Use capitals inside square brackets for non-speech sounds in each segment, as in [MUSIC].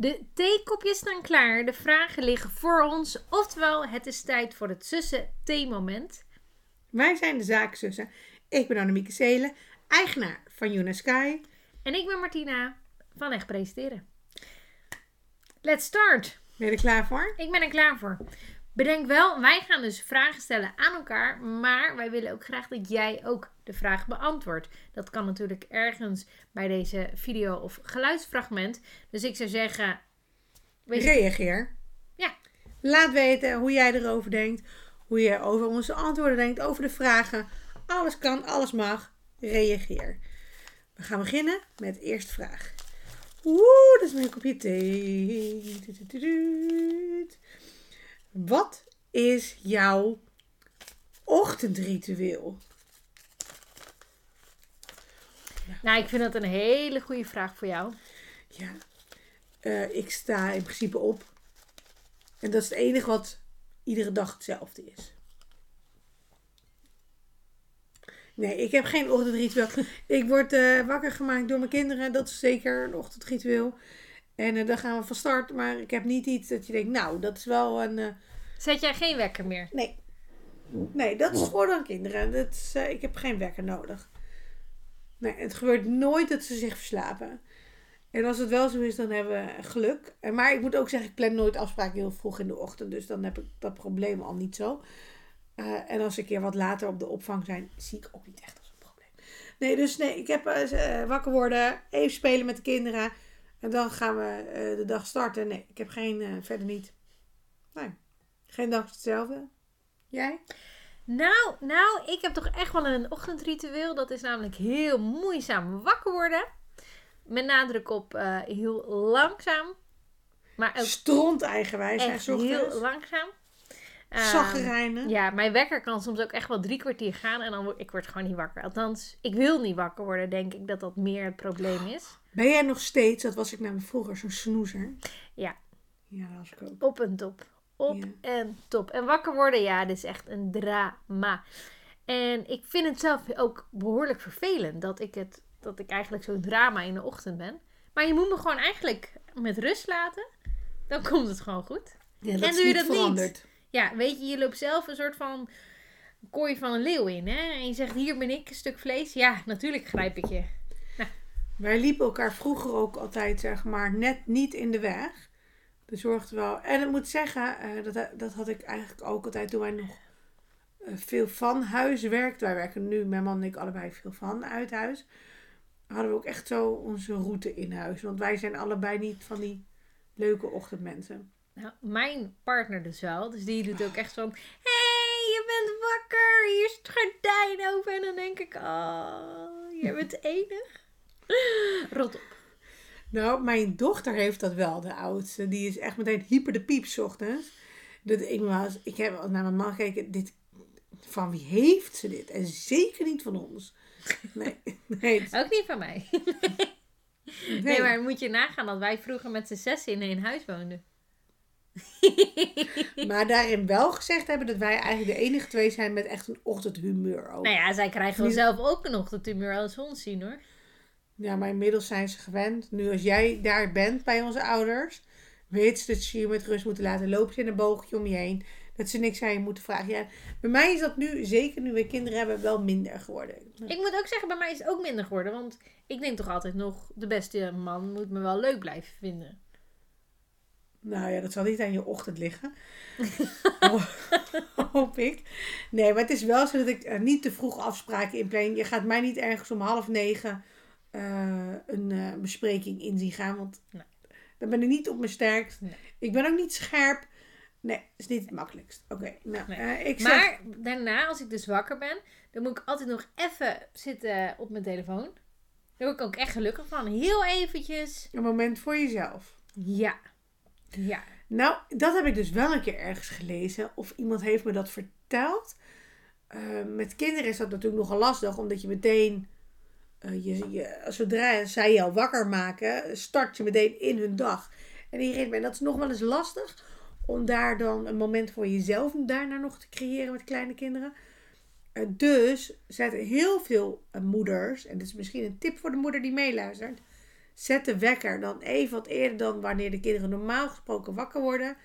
De theekopjes staan klaar, de vragen liggen voor ons. Oftewel, het is tijd voor het zussen theemoment. Wij zijn de zaakzussen. Ik ben Annemieke Zelen, eigenaar van Yuna Sky. En ik ben Martina van Echt Presenteren. Let's start! Ben je er klaar voor? Ik ben er klaar voor. Bedenk wel, wij gaan dus vragen stellen aan elkaar, maar wij willen ook graag dat jij ook de vraag beantwoordt. Dat kan natuurlijk ergens bij deze video of geluidsfragment. Dus ik zou zeggen. Weet. Reageer. Ja. Laat weten hoe jij erover denkt, hoe je over onze antwoorden denkt, over de vragen. Alles kan, alles mag. Reageer. We gaan beginnen met de eerste vraag. Oeh, dat is mijn kopje thee. Wat is jouw ochtendritueel? Nou, ik vind dat een hele goede vraag voor jou. Ja, uh, ik sta in principe op. En dat is het enige wat iedere dag hetzelfde is. Nee, ik heb geen ochtendritueel. [LAUGHS] ik word uh, wakker gemaakt door mijn kinderen. Dat is zeker een ochtendritueel. En uh, dan gaan we van start. Maar ik heb niet iets dat je denkt, nou, dat is wel een... Zet jij geen wekker meer? Nee. Nee, dat is voor dan kinderen. Dat is, ik heb geen wekker nodig. Nee, het gebeurt nooit dat ze zich verslapen. En als het wel zo is, dan hebben we geluk. Maar ik moet ook zeggen, ik plan nooit afspraken heel vroeg in de ochtend. Dus dan heb ik dat probleem al niet zo. Uh, en als ik een keer wat later op de opvang zijn, zie ik ook niet echt als een probleem. Nee, dus nee, ik heb uh, wakker worden, even spelen met de kinderen. En dan gaan we de dag starten. Nee, ik heb geen, verder niet. Nee, geen dag hetzelfde. Jij? Nou, nou, ik heb toch echt wel een ochtendritueel. Dat is namelijk heel moeizaam wakker worden. Met nadruk op heel langzaam. Maar ook Stront eigenwijs. Echt heel langzaam. Um, ja, mijn wekker kan soms ook echt wel drie kwartier gaan en dan word ik word gewoon niet wakker. Althans, ik wil niet wakker worden, denk ik dat dat meer het probleem is. Ben jij nog steeds, dat was ik namelijk vroeger, zo'n snoezer? Ja. Ja, dat was ik ook. Op en top. Op en top. En wakker worden, ja, dit is echt een drama. En ik vind het zelf ook behoorlijk vervelend dat ik, het, dat ik eigenlijk zo'n drama in de ochtend ben. Maar je moet me gewoon eigenlijk met rust laten. Dan komt het gewoon goed. Ja, dat en doe je dat veranderd. niet ja, weet je, je loopt zelf een soort van kooi van een leeuw in. Hè? En je zegt, hier ben ik, een stuk vlees. Ja, natuurlijk grijp ik je. Nou. Wij liepen elkaar vroeger ook altijd, zeg maar, net niet in de weg. Dat zorgde wel. En ik moet zeggen, uh, dat, dat had ik eigenlijk ook altijd toen wij nog uh, veel van huis werkten. Wij werken nu, mijn man en ik, allebei veel van uit huis. Hadden we ook echt zo onze route in huis. Want wij zijn allebei niet van die leuke ochtendmensen. Nou, mijn partner dus wel. Dus die doet ook echt zo. hey, je bent wakker. Hier is het gordijn open. En dan denk ik, oh, je bent enig. Rot. Nou, mijn dochter heeft dat wel, de oudste. Die is echt meteen hyper de piep ochtends. Dat ik, was, ik heb naar mijn man gekeken. Dit, van wie heeft ze dit? En zeker niet van ons. [LAUGHS] Nee. nee. Ook niet van mij. [LAUGHS] nee. nee. maar moet je nagaan dat wij vroeger met z'n zes in één huis woonden. [LAUGHS] maar daarin wel gezegd hebben dat wij eigenlijk de enige twee zijn met echt een ochtendhumeur. Ook. Nou ja, zij krijgen wel zelf ook een ochtendhumeur als ons zien hoor. Ja, maar inmiddels zijn ze gewend. Nu als jij daar bent bij onze ouders, weet ze dat ze je met rust moeten laten. Lopen ze in een boogje om je heen. Dat ze niks aan je moeten vragen. Ja, bij mij is dat nu, zeker nu we kinderen hebben, wel minder geworden. Ik moet ook zeggen, bij mij is het ook minder geworden. Want ik denk toch altijd nog, de beste man moet me wel leuk blijven vinden. Nou ja, dat zal niet aan je ochtend liggen. [LAUGHS] Hoop ik. Nee, maar het is wel zo dat ik niet te vroeg afspraken inplan. Je gaat mij niet ergens om half negen uh, een uh, bespreking in zien gaan. Want nee. dan ben ik niet op mijn sterkst. Nee. Ik ben ook niet scherp. Nee, is niet het makkelijkst. Oké, nou, nee. uh, ik zeg... Maar daarna, als ik dus wakker ben, dan moet ik altijd nog even zitten op mijn telefoon. Daar word ik ook echt gelukkig van. Heel eventjes. Een moment voor jezelf. Ja. Ja. Nou, dat heb ik dus wel een keer ergens gelezen. Of iemand heeft me dat verteld. Uh, met kinderen is dat natuurlijk nogal lastig, omdat je meteen, uh, je, je, zodra zij jou wakker maken, start je meteen in hun dag. En iedereen, en dat is nog wel eens lastig, om daar dan een moment voor jezelf, daarna nog te creëren met kleine kinderen. Uh, dus zijn heel veel moeders, en dit is misschien een tip voor de moeder die meeluistert, Zet de wekker dan even wat eerder dan wanneer de kinderen normaal gesproken wakker worden.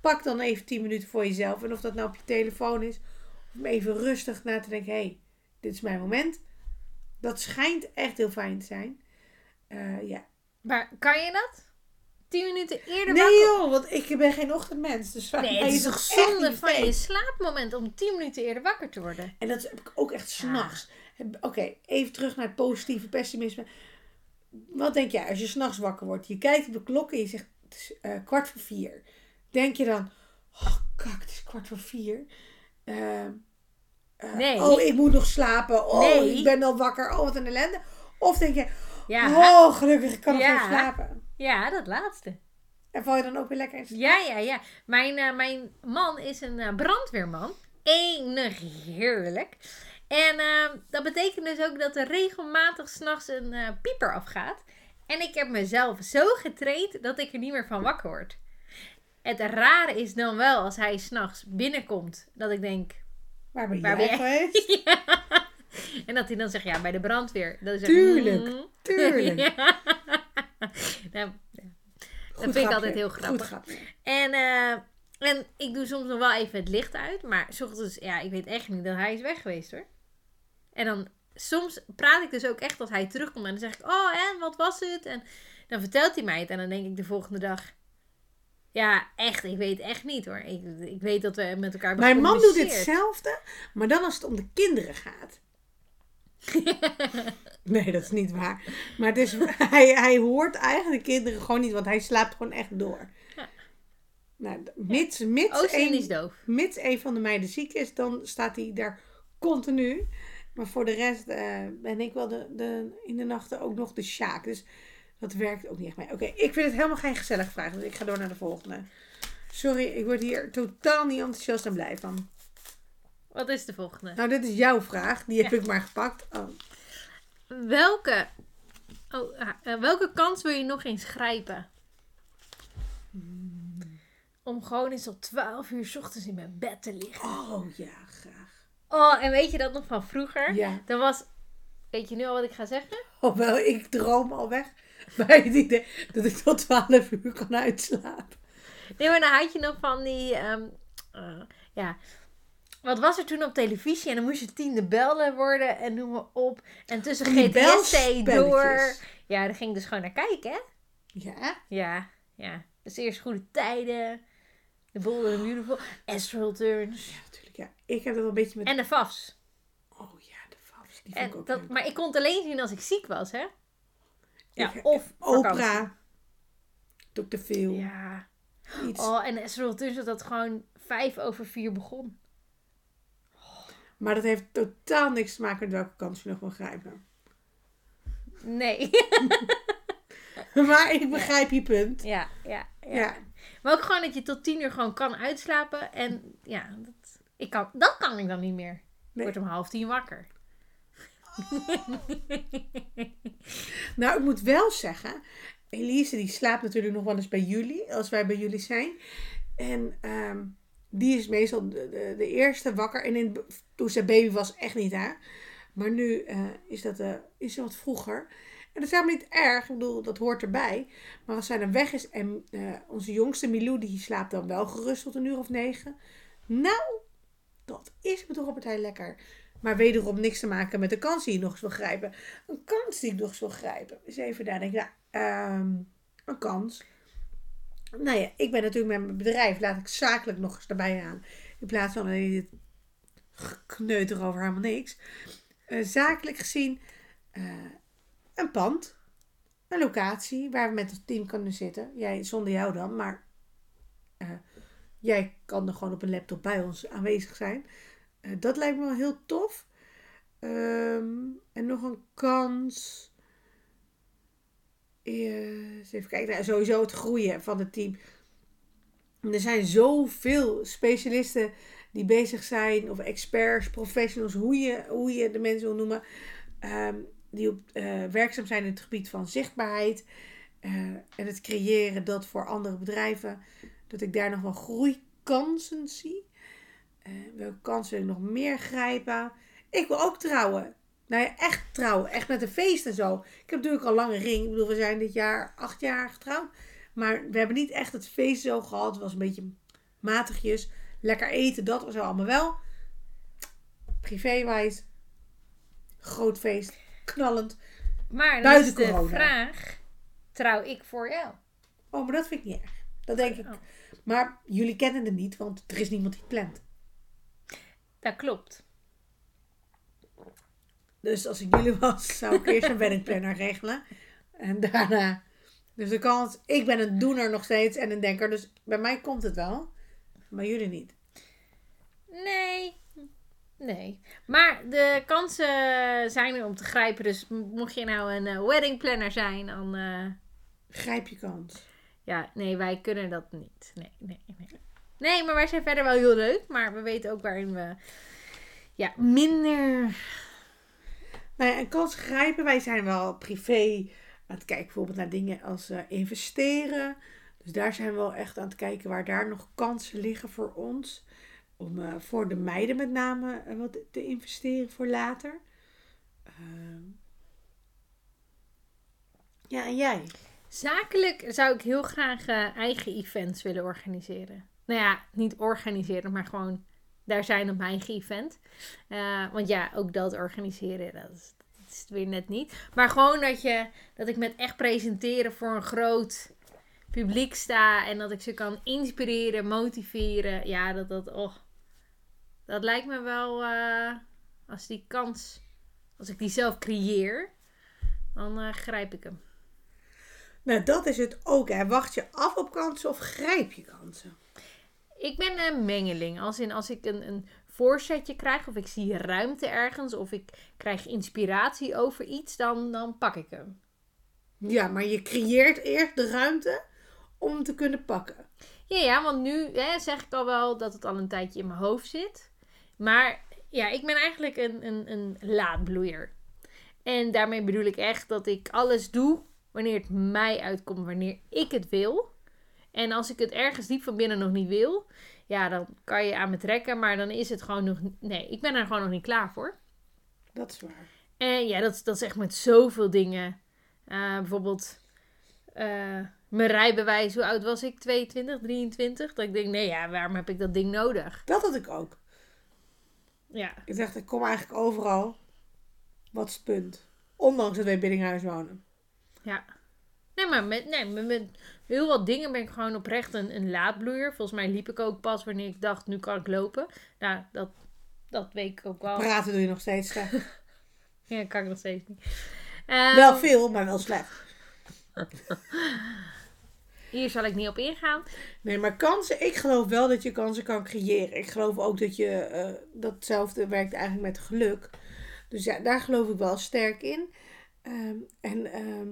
Pak dan even 10 minuten voor jezelf. En of dat nou op je telefoon is. Om even rustig na te denken. Hé, hey, dit is mijn moment. Dat schijnt echt heel fijn te zijn. Uh, ja. Maar kan je dat? 10 minuten eerder nee, wakker? joh, want ik ben geen ochtendmens. Dus nee, het is toch zonde van je slaapmoment om 10 minuten eerder wakker te worden. En dat heb ik ook echt s'nachts. Ja. Oké, even terug naar het positieve pessimisme. Wat denk jij als je s'nachts wakker wordt? Je kijkt op de klok en je zegt het is uh, kwart voor vier. Denk je dan, oh kak, het is kwart voor vier. Uh, uh, nee. Oh, ik moet nog slapen. Oh, nee. ik ben al wakker. Oh, wat een ellende. Of denk je, ja. oh, gelukkig, ik kan nog ja. slapen. Ja, dat laatste. En val je dan ook weer lekker in slaap? Ja, ja, ja. Mijn, uh, mijn man is een uh, brandweerman. Enig heerlijk. En uh, dat betekent dus ook dat er regelmatig s'nachts een pieper afgaat. En ik heb mezelf zo getraind dat ik er niet meer van wakker word. Het rare is dan wel als hij s'nachts binnenkomt, dat ik denk... Waar ben, waar jij ben geweest? ja. En dat hij dan zegt, ja, bij de brandweer. Dat is tuurlijk, mm. tuurlijk. [LAUGHS] ja. nou, dat vind ik altijd heel grappig. En, uh, en ik doe soms nog wel even het licht uit. Maar s ochtends, ja, ik weet echt niet dat hij is weg geweest hoor. En dan, soms praat ik dus ook echt als hij terugkomt. En dan zeg ik, oh en, wat was het? En dan vertelt hij mij het. En dan denk ik de volgende dag... Ja, echt. Ik weet echt niet hoor. Ik, ik weet dat we met elkaar Mijn man doet hetzelfde, maar dan als het om de kinderen gaat. [LAUGHS] nee, dat is niet waar. Maar het is, hij, hij hoort eigenlijk kinderen gewoon niet, want hij slaapt gewoon echt door. Ja. Nou, mits, mits, een, is doof. mits een van de meiden ziek is, dan staat hij daar continu. Maar voor de rest uh, ben ik wel de, de, in de nachten ook nog de sjaak. Dus dat werkt ook niet echt mee. Oké, ik vind het helemaal geen gezellig vraag. Dus ik ga door naar de volgende. Sorry, ik word hier totaal niet enthousiast en blij van. Wat is de volgende? Nou, dit is jouw vraag. Die heb ik maar gepakt. Oh. Welke, oh, uh, welke kans wil je nog eens grijpen? Hmm. Om gewoon eens tot 12 uur s ochtends in mijn bed te liggen. Oh ja, graag. Oh, en weet je dat nog van vroeger? Ja. Dan was. Weet je nu al wat ik ga zeggen? Oh, wel, ik droom al weg. [LAUGHS] Bij het idee dat ik tot 12 uur kan uitslapen. Nee, maar dan had je nog van die. Um, uh, ja wat was er toen op televisie? En dan moest je tiende bellen worden en noem maar op. En tussen GTSC door. Ja, daar ging ik dus gewoon naar kijken, hè? Ja? Ja, ja. Dus eerst goede tijden. De Bold and Beautiful. Astral Turns. Ja, natuurlijk. Ja. Ik heb dat wel een beetje met... En de FAFs. Oh ja, de FAFs. Die vond ik ook dat, Maar ik kon het alleen zien als ik ziek was, hè? Ja, of Oprah. Dr. Phil. Ja. Iets. Oh, en Astral Turns dat gewoon vijf over vier begon. Maar dat heeft totaal niks te maken met welke kans je nog wil grijpen. Nee. [LAUGHS] maar ik begrijp je punt. Ja, ja, ja, Maar ook gewoon dat je tot tien uur gewoon kan uitslapen. En ja, dat, ik kan, dat kan ik dan niet meer. Ik word om half tien wakker. [LAUGHS] nou, ik moet wel zeggen, Elise die slaapt natuurlijk nog wel eens bij jullie, als wij bij jullie zijn. En um, die is meestal de, de, de, eerste wakker. En in, toen ze baby was, echt niet hè. Maar nu uh, is, dat, uh, is wat vroeger. En dat is helemaal niet erg. Ik bedoel, dat hoort erbij. Maar als zij dan weg is en uh, onze jongste Milou, die slaapt dan wel gerust tot een uur of negen. Nou, dat is me toch op partij lekker. Maar wederom niks te maken met de kans die je nog eens wil grijpen. Een kans die ik nog eens wil grijpen. Dus even daar denk ik, nou, um, een kans nou ja, ik ben natuurlijk met mijn bedrijf, laat ik zakelijk nog eens erbij aan. In plaats van dit kneuter over helemaal niks. Uh, zakelijk gezien uh, een pand, een locatie waar we met het team kunnen zitten. Jij zonder jou dan, maar uh, jij kan er gewoon op een laptop bij ons aanwezig zijn. Dat lijkt me wel heel tof. Um, en nog een kans even kijken. Nou, sowieso het groeien van het team. Er zijn zoveel specialisten die bezig zijn, of experts, professionals, hoe je, hoe je de mensen wil noemen, ehm, die uh, werkzaam zijn in het gebied van zichtbaarheid uh, en het creëren dat voor andere bedrijven, dat ik daar nog wel groeikansen zie. Uh, welke kansen wil ik nog meer grijpen? Ik wil ook trouwen. Nou ja, echt trouwen. Echt met een feest en zo. Ik heb natuurlijk al lange ring. Ik bedoel, we zijn dit jaar acht jaar getrouwd. Maar we hebben niet echt het feest zo gehad. Het was een beetje matigjes. Lekker eten, dat was allemaal wel. Privéwijs. Groot feest. Knallend. Maar dan is de corona. vraag, trouw ik voor jou? Oh, maar dat vind ik niet erg. Dat denk ik. Oh. Maar jullie kennen het niet, want er is niemand die plant. Dat klopt. Dus als ik jullie was, zou ik eerst een weddingplanner [LAUGHS] regelen. En daarna. Dus de kans, ik ben een doener nog steeds en een denker. Dus bij mij komt het wel. Maar jullie niet. Nee. Nee. Maar de kansen zijn er om te grijpen. Dus mocht je nou een eh, wedding planner zijn, dan... eh, Grijp je kans. ja, nee, wij kunnen dat niet. Nee, nee, nee. Nee, maar wij zijn verder wel heel leuk. Maar we weten ook waarin we... Ja, minder... Nou ja, een kans grijpen. Wij zijn wel privé aan het kijken bijvoorbeeld naar dingen als eh, investeren. Dus daar zijn we wel echt aan het kijken waar daar nog kansen liggen voor ons. Om eh, voor de meiden met name eh, wat te investeren voor later. Ehm. ja, en jij? Zakelijk zou ik heel graag eigen events willen organiseren. Nou ja, niet organiseren, maar gewoon daar zijn op mijn event. Eh, want ja, ook dat organiseren, dat is, is het weer net niet. Maar gewoon dat, je, dat ik met echt presenteren voor een groot publiek sta. En dat ik ze kan inspireren, motiveren. Ja, dat dat, oh, dat lijkt me wel, eh, als die kans, als ik die zelf creëer, dan eh, grijp ik hem. Nou, dat is het ook. Hè. Wacht je af op kansen of grijp je kansen? Ik ben een mengeling. Als in als ik een, een voorzetje krijg, of ik zie ruimte ergens, of ik krijg inspiratie over iets, dan, dan pak ik hem. Ja, maar je creëert eerst de ruimte om te kunnen pakken. Ja, ja, want nu hè, zeg ik al wel dat het al een tijdje in mijn hoofd zit. Maar ja, ik ben eigenlijk een, een, een laadbloeier. En daarmee bedoel ik echt dat ik alles doe wanneer het mij uitkomt, wanneer ik het wil. En als ik het ergens diep van binnen nog niet wil, ja, dan kan je aan me trekken. Maar dan is het gewoon nog. Nee, ik ben er gewoon nog niet klaar voor. Dat is waar. En ja, dat, is- dat is echt met zoveel dingen. Eh, bijvoorbeeld eh, mijn rijbewijs. Hoe oud was ik? 22, 23? Dat ik denk, nee ja, waarom heb ik dat ding nodig? Dat had ik ook. Ja, Ik dacht, ik kom eigenlijk overal. Wat is het punt? Ondanks dat wij binnenhuis wonen. ja. Nee, maar met, nee, met, met heel wat dingen ben ik gewoon oprecht een, een laadbloeier. Volgens mij liep ik ook pas wanneer ik dacht, nu kan ik lopen. Nou, dat, dat weet ik ook wel. Praten doe je nog steeds slecht. [LAUGHS] Ja, kan ik nog steeds niet. Ehm, wel veel, maar wel slecht. Hier zal ik niet op ingaan. Nee, maar kansen, ik geloof wel dat je kansen kan creëren. Ik geloof ook dat je, eh, datzelfde werkt eigenlijk met geluk. Dus ja, daar geloof ik wel sterk in. Ehm, en ehm,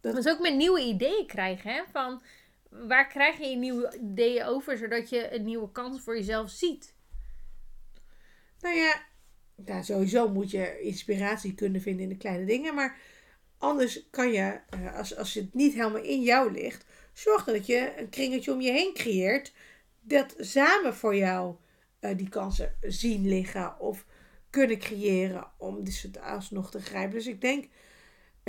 Dat is ook met nieuwe ideeën krijgen, hè? Van waar krijg je je nieuwe ideeën over, zodat je een nieuwe kans voor jezelf ziet? nou ja, ja, sowieso moet je inspiratie kunnen vinden in de kleine dingen. Maar anders kan je, eh, als, als het niet helemaal in jou ligt, zorgen dat je een kringetje om je heen creëert. Dat samen voor jou eh, die kansen zien liggen of kunnen creëren om het alsnog te grijpen. Dus ik denk,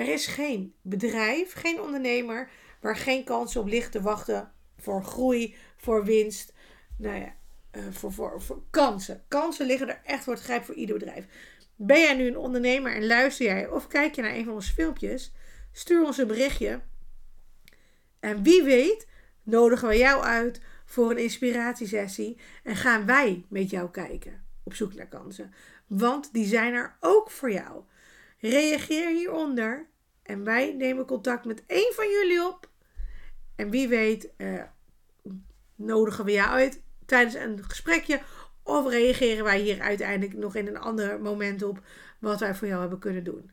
er is geen bedrijf, geen ondernemer waar geen kansen op ligt te wachten voor groei, voor winst. Nou ja, eh, voor, voor, voor kansen. Kansen liggen er echt voor het grijpen voor ieder bedrijf. Ben jij nu een ondernemer en luister jij of kijk je naar een van onze filmpjes? Stuur ons een berichtje. En wie weet, nodigen we jou uit voor een inspiratiesessie en gaan wij met jou kijken op zoek naar kansen. Want die zijn er ook voor jou. Reageer hieronder en wij nemen contact met één van jullie op. En wie weet, eh, nodigen we jou uit tijdens een gesprekje. Of reageren wij hier uiteindelijk nog in een ander moment op wat wij voor jou hebben kunnen doen.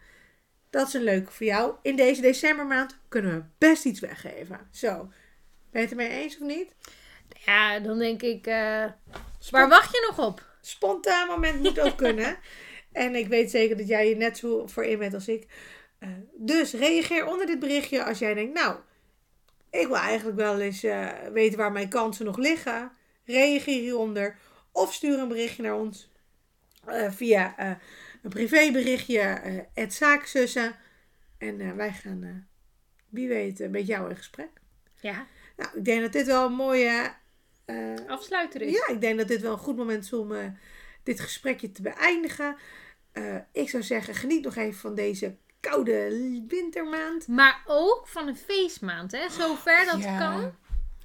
Dat is een leuke voor jou. In deze decembermaand kunnen we best iets weggeven. Zo, ben je het ermee eens of niet? Ja, dan denk ik, eh, waar wacht je nog op? Spontaan moment moet ook kunnen. [LAUGHS] En ik weet zeker dat jij je net zo voor in bent als ik. Eh, dus reageer onder dit berichtje als jij denkt, nou, ik wil eigenlijk wel eens eh, weten waar mijn kansen nog liggen. Reageer hieronder of stuur een berichtje naar ons eh, via een privéberichtje, het zaakzussen. En wij gaan, wie weet, met jou in gesprek. Ja. Nou, ik denk dat dit wel een mooie... Afsluiter is. Ja, ik denk dat dit wel een goed moment is om dit gesprekje te beëindigen. ik zou zeggen, geniet nog even van deze koude wintermaand. Maar ook van een feestmaand, hè? Zover dat Ja. kan.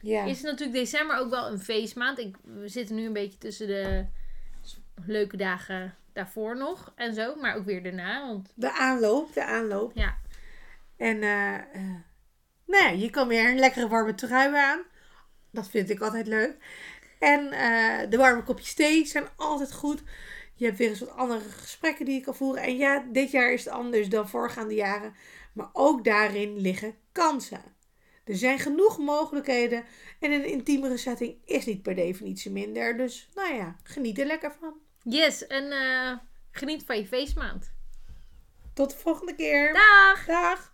Ja. Is natuurlijk december ook wel een feestmaand. Ik, we zitten nu een beetje tussen de leuke dagen daarvoor nog en zo. Maar ook weer daarna. Want De aanloop, de aanloop. ja, En eh, nou ja, je kan weer een lekkere warme trui aan. Dat vind ik altijd leuk. En eh, de warme kopjes thee zijn altijd goed. Je hebt weer eens wat andere gesprekken die je kan voeren. En ja, dit jaar is het anders dan voorgaande jaren. Maar ook daarin liggen kansen. Er zijn genoeg mogelijkheden. En een intiemere setting is niet per definitie minder. Dus nou ja, geniet er lekker van. yes. En eh, geniet van je feestmaand. Tot de volgende keer. Dag! Dag.